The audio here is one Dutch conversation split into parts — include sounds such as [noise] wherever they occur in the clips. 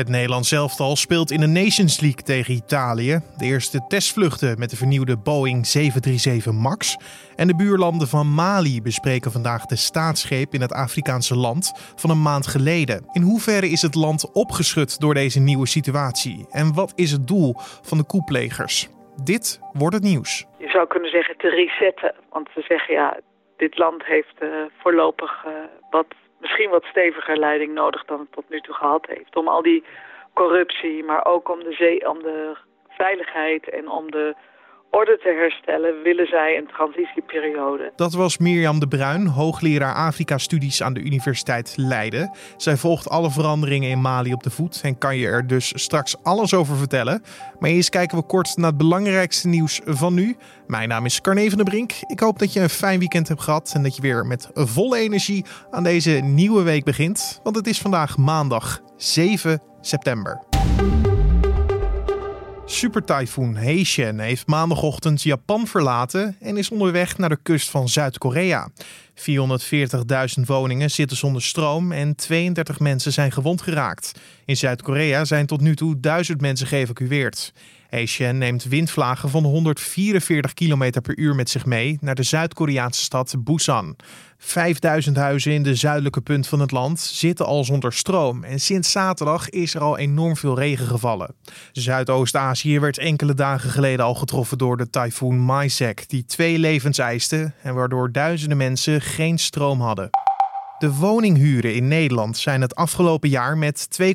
Het Nederlands elftal speelt in de Nations League tegen Italië. De eerste testvluchten met de vernieuwde Boeing 737 MAX. En de buurlanden van Mali bespreken vandaag de staatsgreep in het Afrikaanse land van een maand geleden. In hoeverre is het land opgeschud door deze nieuwe situatie? En wat is het doel van de koeplegers? Dit wordt het nieuws. Je zou kunnen zeggen te resetten. Want we zeggen ja, dit land heeft uh, voorlopig uh, wat misschien wat steviger leiding nodig dan het tot nu toe gehad heeft. Om al die corruptie, maar ook om de, zee, om de veiligheid en om de orde te herstellen, willen zij een transitieperiode. Dat was Mirjam de Bruin, hoogleraar Afrika-studies aan de Universiteit Leiden. Zij volgt alle veranderingen in Mali op de voet en kan je er dus straks alles over vertellen. Maar eerst kijken we kort naar het belangrijkste nieuws van nu. Mijn naam is Carne van der Brink. Ik hoop dat je een fijn weekend hebt gehad en dat je weer met volle energie aan deze nieuwe week begint. Want het is vandaag maandag 7 september. Supertyfoon Heishen heeft maandagochtend Japan verlaten en is onderweg naar de kust van Zuid-Korea. 440.000 woningen zitten zonder stroom en 32 mensen zijn gewond geraakt. In Zuid-Korea zijn tot nu toe 1000 mensen geëvacueerd. Heishen neemt windvlagen van 144 km per uur met zich mee naar de Zuid-Koreaanse stad Busan. 5000 huizen in de zuidelijke punt van het land zitten al zonder stroom. En sinds zaterdag is er al enorm veel regen gevallen. Zuidoost-Azië werd enkele dagen geleden al getroffen door de tyfoon Maisek, die twee levens eiste en waardoor duizenden mensen geen stroom hadden. De woninghuren in Nederland zijn het afgelopen jaar met 2,9%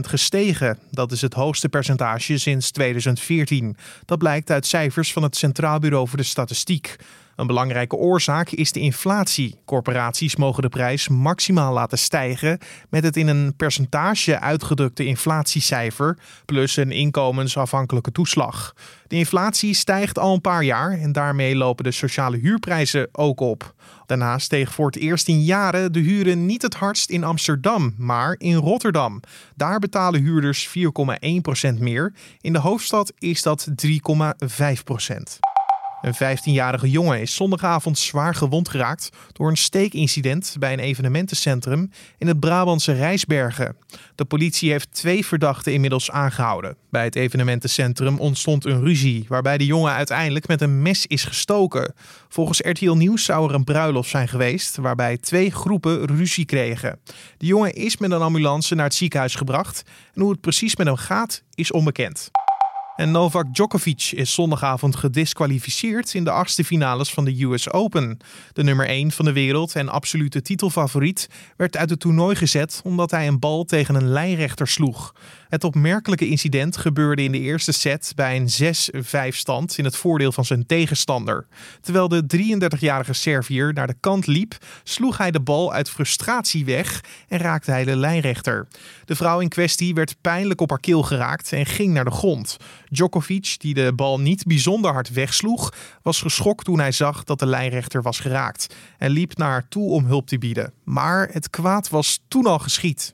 gestegen. Dat is het hoogste percentage sinds 2014. Dat blijkt uit cijfers van het Centraal Bureau voor de Statistiek. Een belangrijke oorzaak is de inflatie. Corporaties mogen de prijs maximaal laten stijgen met het in een percentage uitgedrukte inflatiecijfer plus een inkomensafhankelijke toeslag. De inflatie stijgt al een paar jaar en daarmee lopen de sociale huurprijzen ook op. Daarnaast steeg voor het eerst in jaren de huren niet het hardst in Amsterdam, maar in Rotterdam. Daar betalen huurders 4,1% meer. In de hoofdstad is dat 3,5%. Een 15-jarige jongen is zondagavond zwaar gewond geraakt door een steekincident bij een evenementencentrum in het Brabantse Rijsbergen. De politie heeft twee verdachten inmiddels aangehouden. Bij het evenementencentrum ontstond een ruzie waarbij de jongen uiteindelijk met een mes is gestoken. Volgens RTL Nieuws zou er een bruiloft zijn geweest waarbij twee groepen ruzie kregen. De jongen is met een ambulance naar het ziekenhuis gebracht en hoe het precies met hem gaat is onbekend. En Novak Djokovic is zondagavond gedisqualificeerd in de achtste finales van de US Open. De nummer 1 van de wereld en absolute titelfavoriet werd uit het toernooi gezet omdat hij een bal tegen een lijnrechter sloeg. Het opmerkelijke incident gebeurde in de eerste set bij een 6-5 stand in het voordeel van zijn tegenstander. Terwijl de 33-jarige Servier naar de kant liep, sloeg hij de bal uit frustratie weg en raakte hij de lijnrechter. De vrouw in kwestie werd pijnlijk op haar keel geraakt en ging naar de grond. Djokovic, die de bal niet bijzonder hard wegsloeg, was geschokt toen hij zag dat de lijnrechter was geraakt en liep naar haar toe om hulp te bieden. Maar het kwaad was toen al geschied.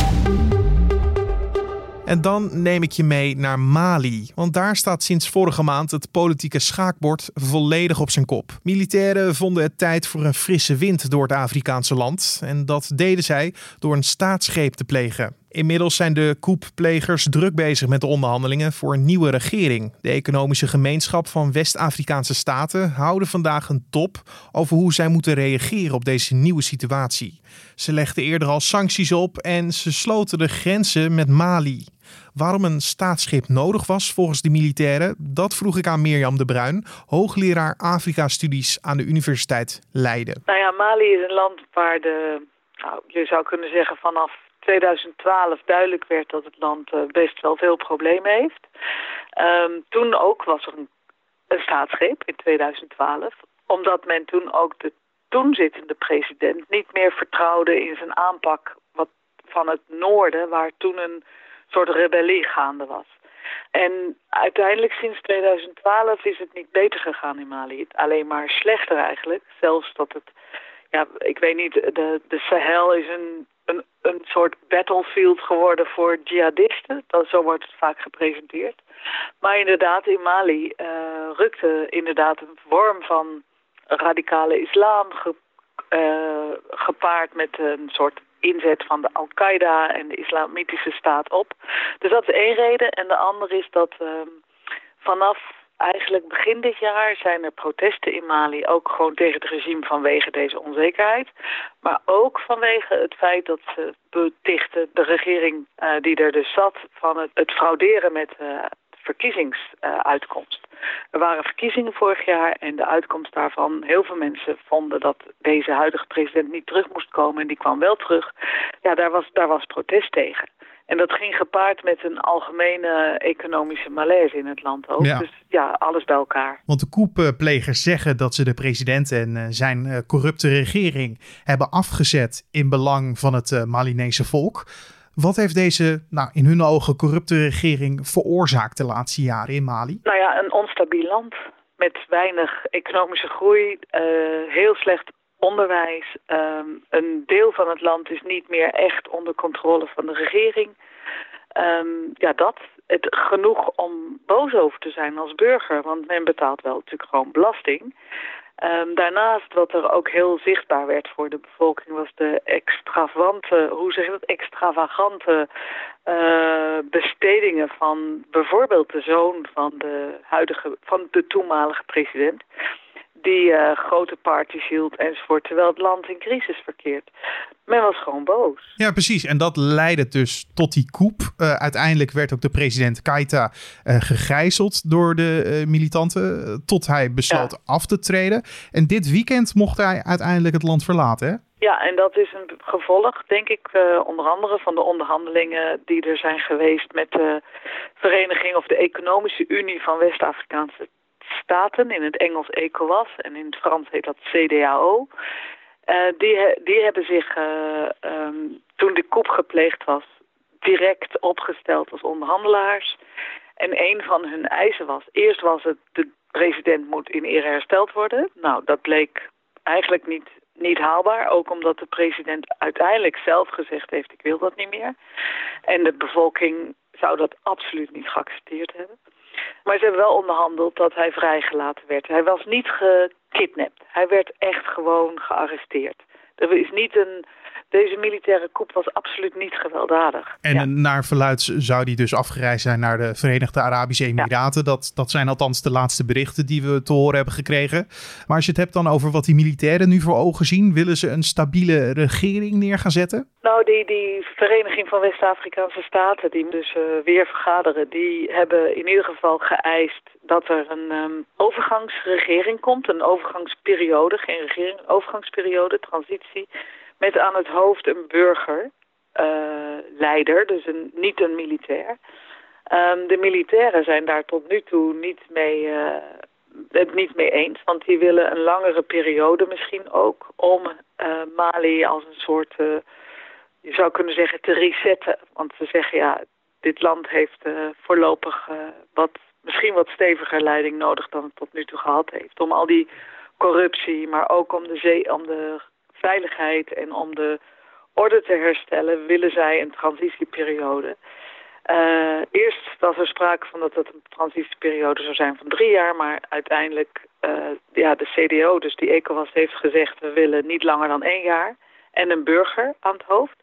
En dan neem ik je mee naar Mali. Want daar staat sinds vorige maand het politieke schaakbord volledig op zijn kop. Militairen vonden het tijd voor een frisse wind door het Afrikaanse land. En dat deden zij door een staatsgreep te plegen. Inmiddels zijn de koepplegers druk bezig met de onderhandelingen voor een nieuwe regering. De economische gemeenschap van West-Afrikaanse staten houden vandaag een top over hoe zij moeten reageren op deze nieuwe situatie. Ze legden eerder al sancties op en ze sloten de grenzen met Mali. Waarom een staatsschip nodig was volgens de militairen, dat vroeg ik aan Mirjam de Bruin, hoogleraar Afrika-studies aan de Universiteit Leiden. Nou ja, Mali is een land waar de, nou, je zou kunnen zeggen vanaf 2012 duidelijk werd dat het land uh, best wel veel problemen heeft. Um, toen ook was er een, een in 2012, omdat men toen ook de toen zittende president niet meer vertrouwde in zijn aanpak wat, van het noorden, waar toen een soort rebellie gaande was. En uiteindelijk sinds 2012 is het niet beter gegaan in Mali. Alleen maar slechter eigenlijk. Zelfs dat het, ja, ik weet niet, de, de Sahel is een een, een soort battlefield geworden voor jihadisten. Dat, zo wordt het vaak gepresenteerd. Maar inderdaad, in Mali uh, rukte inderdaad een vorm van radicale islam ge, uh, gepaard met een soort inzet van de Al-Qaeda en de Islamitische Staat op. Dus dat is één reden. En de andere is dat ehm, vanaf eigenlijk begin dit jaar zijn er protesten in Mali. Ook gewoon tegen het regime vanwege deze onzekerheid. Maar ook vanwege het feit dat ze betichten de regering uh, die er dus zat van het, het frauderen met uh, verkiezingsuitkomst. er waren verkiezingen vorig jaar en de uitkomst daarvan, heel veel mensen vonden dat deze huidige president niet terug moest komen en die kwam wel terug. Ja, daar was, daar was protest tegen. En dat ging gepaard met een algemene economische malaise in het land ook. Ja. Dus ja, alles bij elkaar. Want de koepplegers zeggen dat ze de president en eh, zijn eh, corrupte regering hebben afgezet in belang van het uh, Malinese volk. Wat heeft deze, nou, in hun ogen, corrupte regering veroorzaakt de laatste jaren in Mali? Nou ja, een onstabiel land met weinig economische groei, heel slecht onderwijs. Um, een deel van het land is niet meer echt onder controle van de regering. Um, ja, dat. Het, genoeg om boos over te zijn als burger, want men betaalt wel natuurlijk gewoon belasting. Um, daarnaast, wat er ook heel zichtbaar werd voor de bevolking, was de extravante, hoe zeg je dat, extravagante uh, bestedingen van bijvoorbeeld de zoon van de huidige, van de toenmalige president die uh, grote parties hield enzovoort, terwijl het land in crisis verkeert. Men was gewoon boos. Ja, precies. En dat leidde dus tot die coup. Uh, uiteindelijk werd ook de president Keita uh, gegijzeld door de militanten, tot hij besloot af te treden. En dit weekend mocht hij uiteindelijk het land verlaten, hè? Ja, en dat is een gevolg, denk ik, onder andere van de onderhandelingen die er zijn geweest met de Vereniging of de Economische Unie van West-Afrikaanse staten, in het Engels ECOWAS en in het Frans heet dat CDAO. Uh, die, die hebben zich, uh, um, toen de coup gepleegd was, direct opgesteld als onderhandelaars. En een van hun eisen was, eerst was het, de president moet in ere hersteld worden. Nou, dat bleek eigenlijk niet, niet haalbaar, ook omdat de president uiteindelijk zelf gezegd heeft, ik wil dat niet meer. En de bevolking zou dat absoluut niet geaccepteerd hebben. Maar ze hebben wel onderhandeld dat hij vrijgelaten werd. Hij was niet gekidnapt. Hij werd echt gewoon gearresteerd. Er is niet een deze militaire coup was absoluut niet gewelddadig. En naar verluid zou die dus afgereisd zijn naar de Verenigde Arabische Emiraten. Dat, dat zijn althans de laatste berichten die we te horen hebben gekregen. Maar als je het hebt dan over wat die militairen nu voor ogen zien, willen ze een stabiele regering neer gaan zetten? Nou, die, die Vereniging van West-Afrikaanse Staten, die dus uh, weer vergaderen, die hebben in ieder geval geëist dat er een um, overgangsregering komt. Een overgangsperiode, geen regering, een overgangsperiode, transitie met aan het hoofd een burgerleider, uh, dus een, niet een militair. Um, de militairen zijn daar tot nu toe niet mee, uh, het niet mee eens, want die willen een langere periode misschien ook om uh, Mali als een soort, je zou kunnen zeggen, te resetten. Want ze zeggen ja, dit land heeft voorlopig wat, misschien wat steviger leiding nodig dan het tot nu toe gehad heeft. Om al die corruptie, maar ook om de, zee, om de veiligheid en om de orde te herstellen willen zij een transitieperiode. Uh, eerst was er sprake van dat het een transitieperiode zou zijn van drie jaar, maar uiteindelijk, uh, ja, de CDO, dus die ECOWAS, heeft gezegd we willen niet langer dan één jaar en een burger aan het hoofd.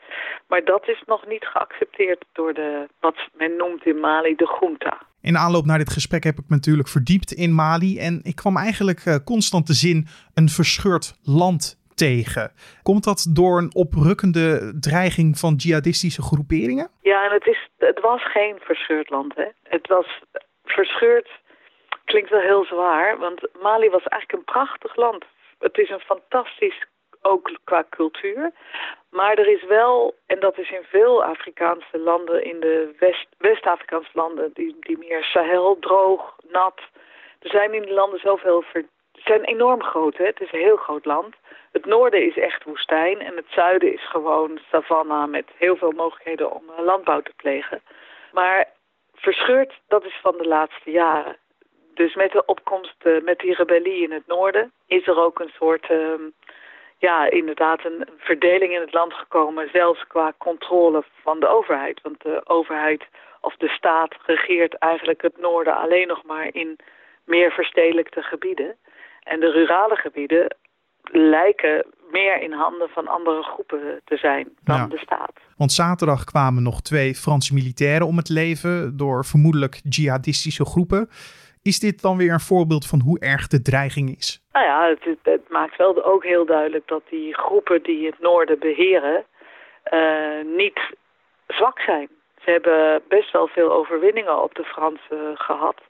Maar dat is nog niet geaccepteerd door de, wat men noemt in Mali, de junta. In aanloop naar dit gesprek heb ik me natuurlijk verdiept in Mali en ik kwam eigenlijk uh, constant de zin een verscheurd land Komt dat door een oprukkende dreiging van jihadistische groeperingen? Ja, en het, is, het was geen verscheurd land. Hè? Het was verscheurd, klinkt wel heel zwaar, want Mali was eigenlijk een prachtig land. Het is een fantastisch, ook qua cultuur. Maar er is wel, en dat is in veel Afrikaanse landen, in de West, West-Afrikaanse landen, die, die meer Sahel, droog, nat. Er zijn in die landen zoveel ver, zijn enorm groot, hè? het is een heel groot land. Het noorden is echt woestijn en het zuiden is gewoon savanna met heel veel mogelijkheden om eh, landbouw te plegen. Maar verscheurd, dat is van de laatste jaren. Dus met de opkomst, uh, met die rebellie in het noorden, is er ook een soort, uh, ja, inderdaad een verdeling in het land gekomen, zelfs qua controle van de overheid. Want de overheid of de staat regeert eigenlijk het noorden alleen nog maar in meer verstedelijkte gebieden. En de rurale gebieden lijken meer in handen van andere groepen te zijn dan de staat. Want zaterdag kwamen nog twee Franse militairen om het leven door vermoedelijk jihadistische groepen. Is dit dan weer een voorbeeld van hoe erg de dreiging is? Nou ja, het, het maakt wel ook heel duidelijk dat die groepen die het noorden beheren uh, niet zwak zijn. Ze hebben best wel veel overwinningen op de Fransen gehad.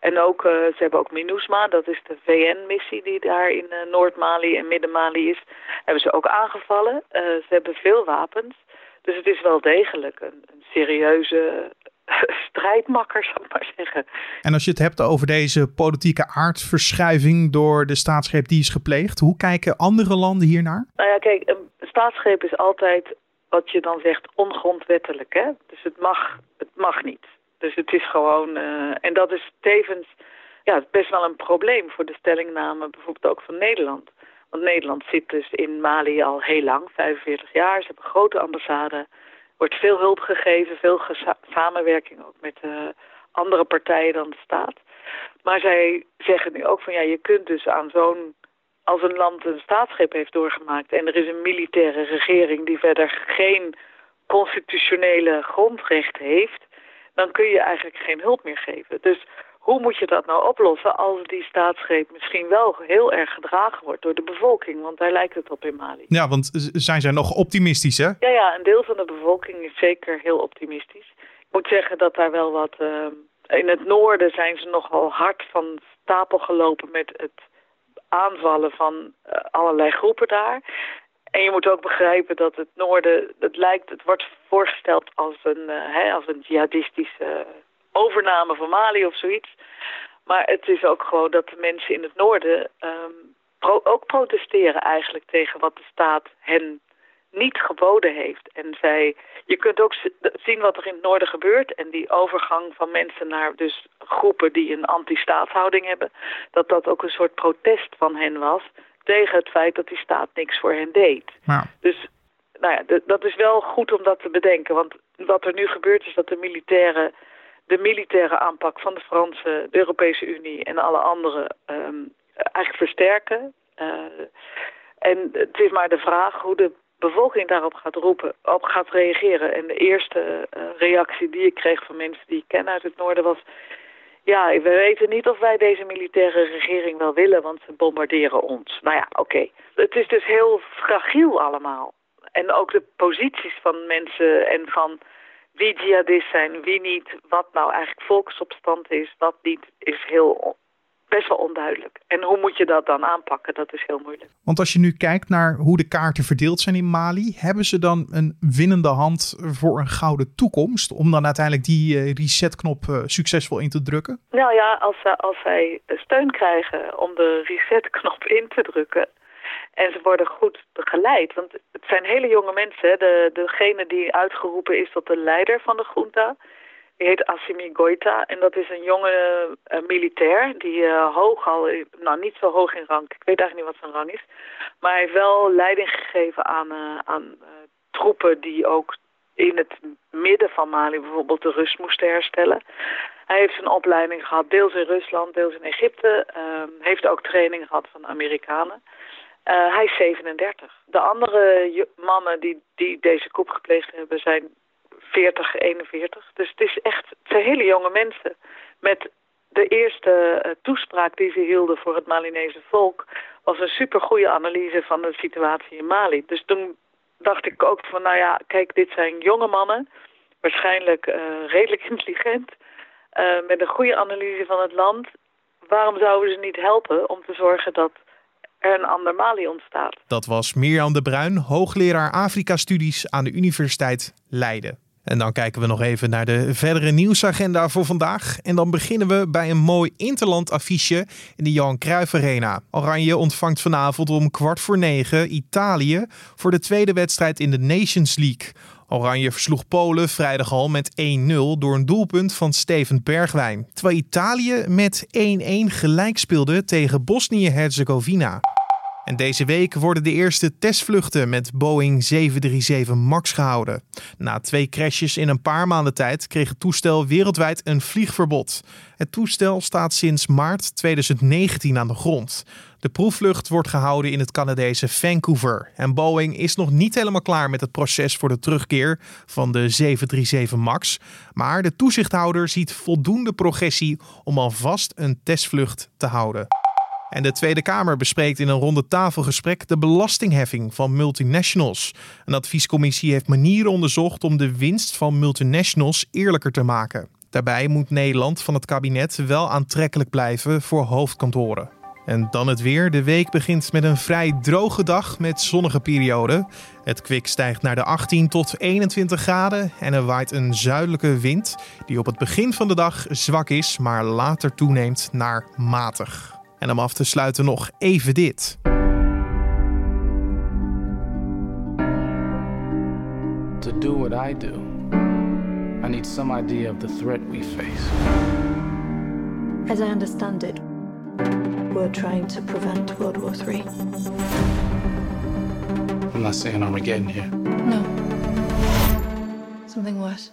En ook, uh, ze hebben ook MINUSMA, dat is de VN-missie die daar in uh, Noord-Mali en Midden-Mali is. Hebben ze ook aangevallen. Uh, ze hebben veel wapens. Dus het is wel degelijk een, een serieuze [laughs] strijdmakker, zou ik maar zeggen. En als je het hebt over deze politieke aardverschuiving door de staatsgreep die is gepleegd, hoe kijken andere landen hiernaar? Nou ja, kijk, een staatsgreep is altijd wat je dan zegt ongrondwettelijk. Hè? Dus het mag, het mag niet. Dus het is gewoon, uh, en dat is tevens ja, best wel een probleem voor de stellingname bijvoorbeeld ook van Nederland. Want Nederland zit dus in Mali al heel lang, 45 jaar. Ze hebben een grote ambassade. wordt veel hulp gegeven, veel samenwerking ook met uh, andere partijen dan de staat. Maar zij zeggen nu ook van ja, je kunt dus aan zo'n als een land een staatsgreep heeft doorgemaakt en er is een militaire regering die verder geen constitutionele grondrecht heeft, dan kun je eigenlijk geen hulp meer geven. Dus hoe moet je dat nou oplossen als die staatsgreep misschien wel heel erg gedragen wordt door de bevolking? Want daar lijkt het op in Mali. Ja, want zijn zij nog optimistisch, hè? Ja, ja, een deel van de bevolking is zeker heel optimistisch. Ik moet zeggen dat daar wel wat... Uh, in het noorden zijn ze nogal hard van stapel gelopen met het aanvallen van uh, allerlei groepen daar. En je moet ook begrijpen dat het noorden, het lijkt, het wordt voorgesteld als een, uh, hè, als een jihadistische overname van Mali of zoiets. Maar het is ook gewoon dat de mensen in het noorden um, pro ook protesteren eigenlijk tegen wat de staat hen niet geboden heeft. En zij, je kunt ook zien wat er in het noorden gebeurt. En die overgang van mensen naar dus groepen die een anti-staatshouding hebben. Dat dat ook een soort protest van hen was tegen het feit dat die staat niks voor hen deed. Dus nou ja, dat is wel goed om dat te bedenken. Want wat er nu gebeurt is dat de militaire, de militaire aanpak van de Franse, de Europese Unie en alle anderen um, eigenlijk versterken. Uh, en het is maar de vraag hoe de bevolking daarop gaat roepen, op gaat reageren. En de eerste uh, reactie die ik kreeg van mensen die ik ken uit het noorden was... Ja, we weten niet of wij deze militaire regering wel willen, want ze bombarderen ons. Nou ja, oké. Het is dus heel fragiel allemaal. En ook de posities van mensen en van wie jihadist zijn, wie niet, wat nou eigenlijk volksopstand is, wat niet, is heel best wel onduidelijk. En hoe moet je dat dan aanpakken? Dat is heel moeilijk. Want als je nu kijkt naar hoe de kaarten verdeeld zijn in Mali, hebben ze dan een winnende hand voor een gouden toekomst om dan uiteindelijk die uh, resetknop uh, succesvol in te drukken? Nou ja, als, als zij steun krijgen om de resetknop in te drukken, en ze worden goed begeleid. Want het zijn hele jonge mensen. De, degene die uitgeroepen is tot de leider van de junta. Die heet Assimi Goita en dat is een jonge uh, militair die uh, hoog al, nou niet zo hoog in rang, ik weet eigenlijk niet wat zijn rang is, maar hij heeft wel leiding gegeven aan, uh, aan troepen die ook in het midden van Mali bijvoorbeeld de rust moesten herstellen. Hij heeft zijn opleiding gehad, deels in Rusland, deels in Egypte, ehm, heeft ook training gehad van Amerikanen. hij is 37. De andere mannen die, die deze koep gepleegd hebben zijn 40, 41. Dus het is echt, het zijn hele jonge mensen. Met de eerste uh, toespraak die ze hielden voor het Malinese volk... was een supergoeie analyse van de situatie in Mali. Dus toen dacht ik ook van, nou ja, kijk, dit zijn jonge mannen. Waarschijnlijk uh, redelijk [laughs] intelligent. Uh, met een goede analyse van het land. Waarom zouden ze niet helpen om te zorgen dat er een ander Mali ontstaat? Dat was Mirjam de Bruin, hoogleraar Afrika-studies aan de Universiteit Leiden. En dan kijken we nog even naar de verdere nieuwsagenda voor vandaag. En dan beginnen we bij een mooi interland affiche in de Johan Cruijff Arena. Oranje ontvangt vanavond om kwart voor negen Italië voor de tweede wedstrijd in de Nations League. Oranje versloeg Polen vrijdag al met 1-0 door een doelpunt van Steven Bergwijn. Terwijl Italië met 1-1 gelijk speelde tegen Bosnië-Herzegovina. En deze week worden de eerste testvluchten met Boeing 737 MAX gehouden. Na twee crashes in een paar maanden tijd kreeg het toestel wereldwijd een vliegverbod. Het toestel staat sinds maart 2019 aan de grond. De proefvlucht wordt gehouden in het Canadese Vancouver. En Boeing is nog niet helemaal klaar met het proces voor de terugkeer van de 737 MAX. Maar de toezichthouder ziet voldoende progressie om alvast een testvlucht te houden. En de Tweede Kamer bespreekt in een ronde tafelgesprek de belastingheffing van multinationals. Een adviescommissie heeft manieren onderzocht om de winst van multinationals eerlijker te maken. Daarbij moet Nederland van het kabinet wel aantrekkelijk blijven voor hoofdkantoren. En dan het weer. De week begint met een vrij droge dag met zonnige perioden. Het kwik stijgt naar de 18 tot 21 graden en er waait een zuidelijke wind die op het begin van de dag zwak is, maar later toeneemt naar matig. En om af te sluiten nog even dit. To do what I do, I need some idea of the threat we face. As I understand it, we're trying to prevent World War III. I'm not saying Armageddon here. No. Something worse.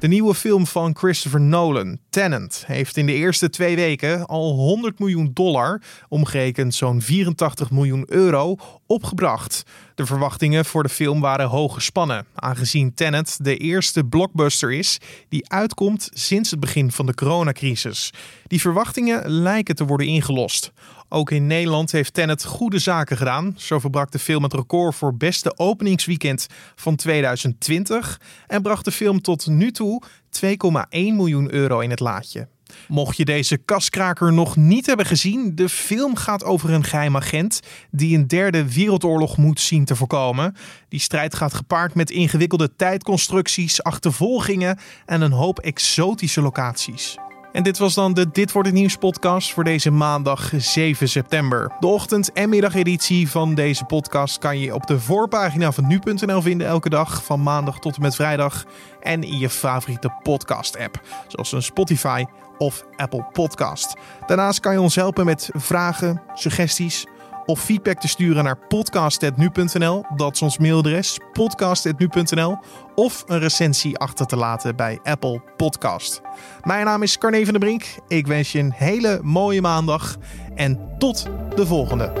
De nieuwe film van Christopher Nolan, Tenant, heeft in de eerste twee weken al 100 miljoen dollar, omgerekend zo'n 84 miljoen euro, opgebracht. De verwachtingen voor de film waren hoog gespannen, aangezien Tenet de eerste blockbuster is die uitkomt sinds het begin van de coronacrisis. Die verwachtingen lijken te worden ingelost. Ook in Nederland heeft Tenet goede zaken gedaan. Zo verbrak de film het record voor beste openingsweekend van 2020 en bracht de film tot nu toe 2,1 miljoen euro in het laadje. Mocht je deze kaskraker nog niet hebben gezien, de film gaat over een geheim agent die een derde wereldoorlog moet zien te voorkomen. Die strijd gaat gepaard met ingewikkelde tijdconstructies, achtervolgingen en een hoop exotische locaties. En dit was dan de Dit wordt het nieuws podcast voor deze maandag 7 september. De ochtend- en middageditie van deze podcast kan je op de voorpagina van nu.nl vinden elke dag van maandag tot en met vrijdag en in je favoriete podcast app, zoals een Spotify of Apple Podcast. Daarnaast kan je ons helpen met vragen, suggesties of feedback te sturen naar podcast.nu.nl. Dat is ons mailadres, podcast.nu.nl. Of een recensie achter te laten bij Apple Podcast. Mijn naam is Carne van der Brink. Ik wens je een hele mooie maandag en tot de volgende.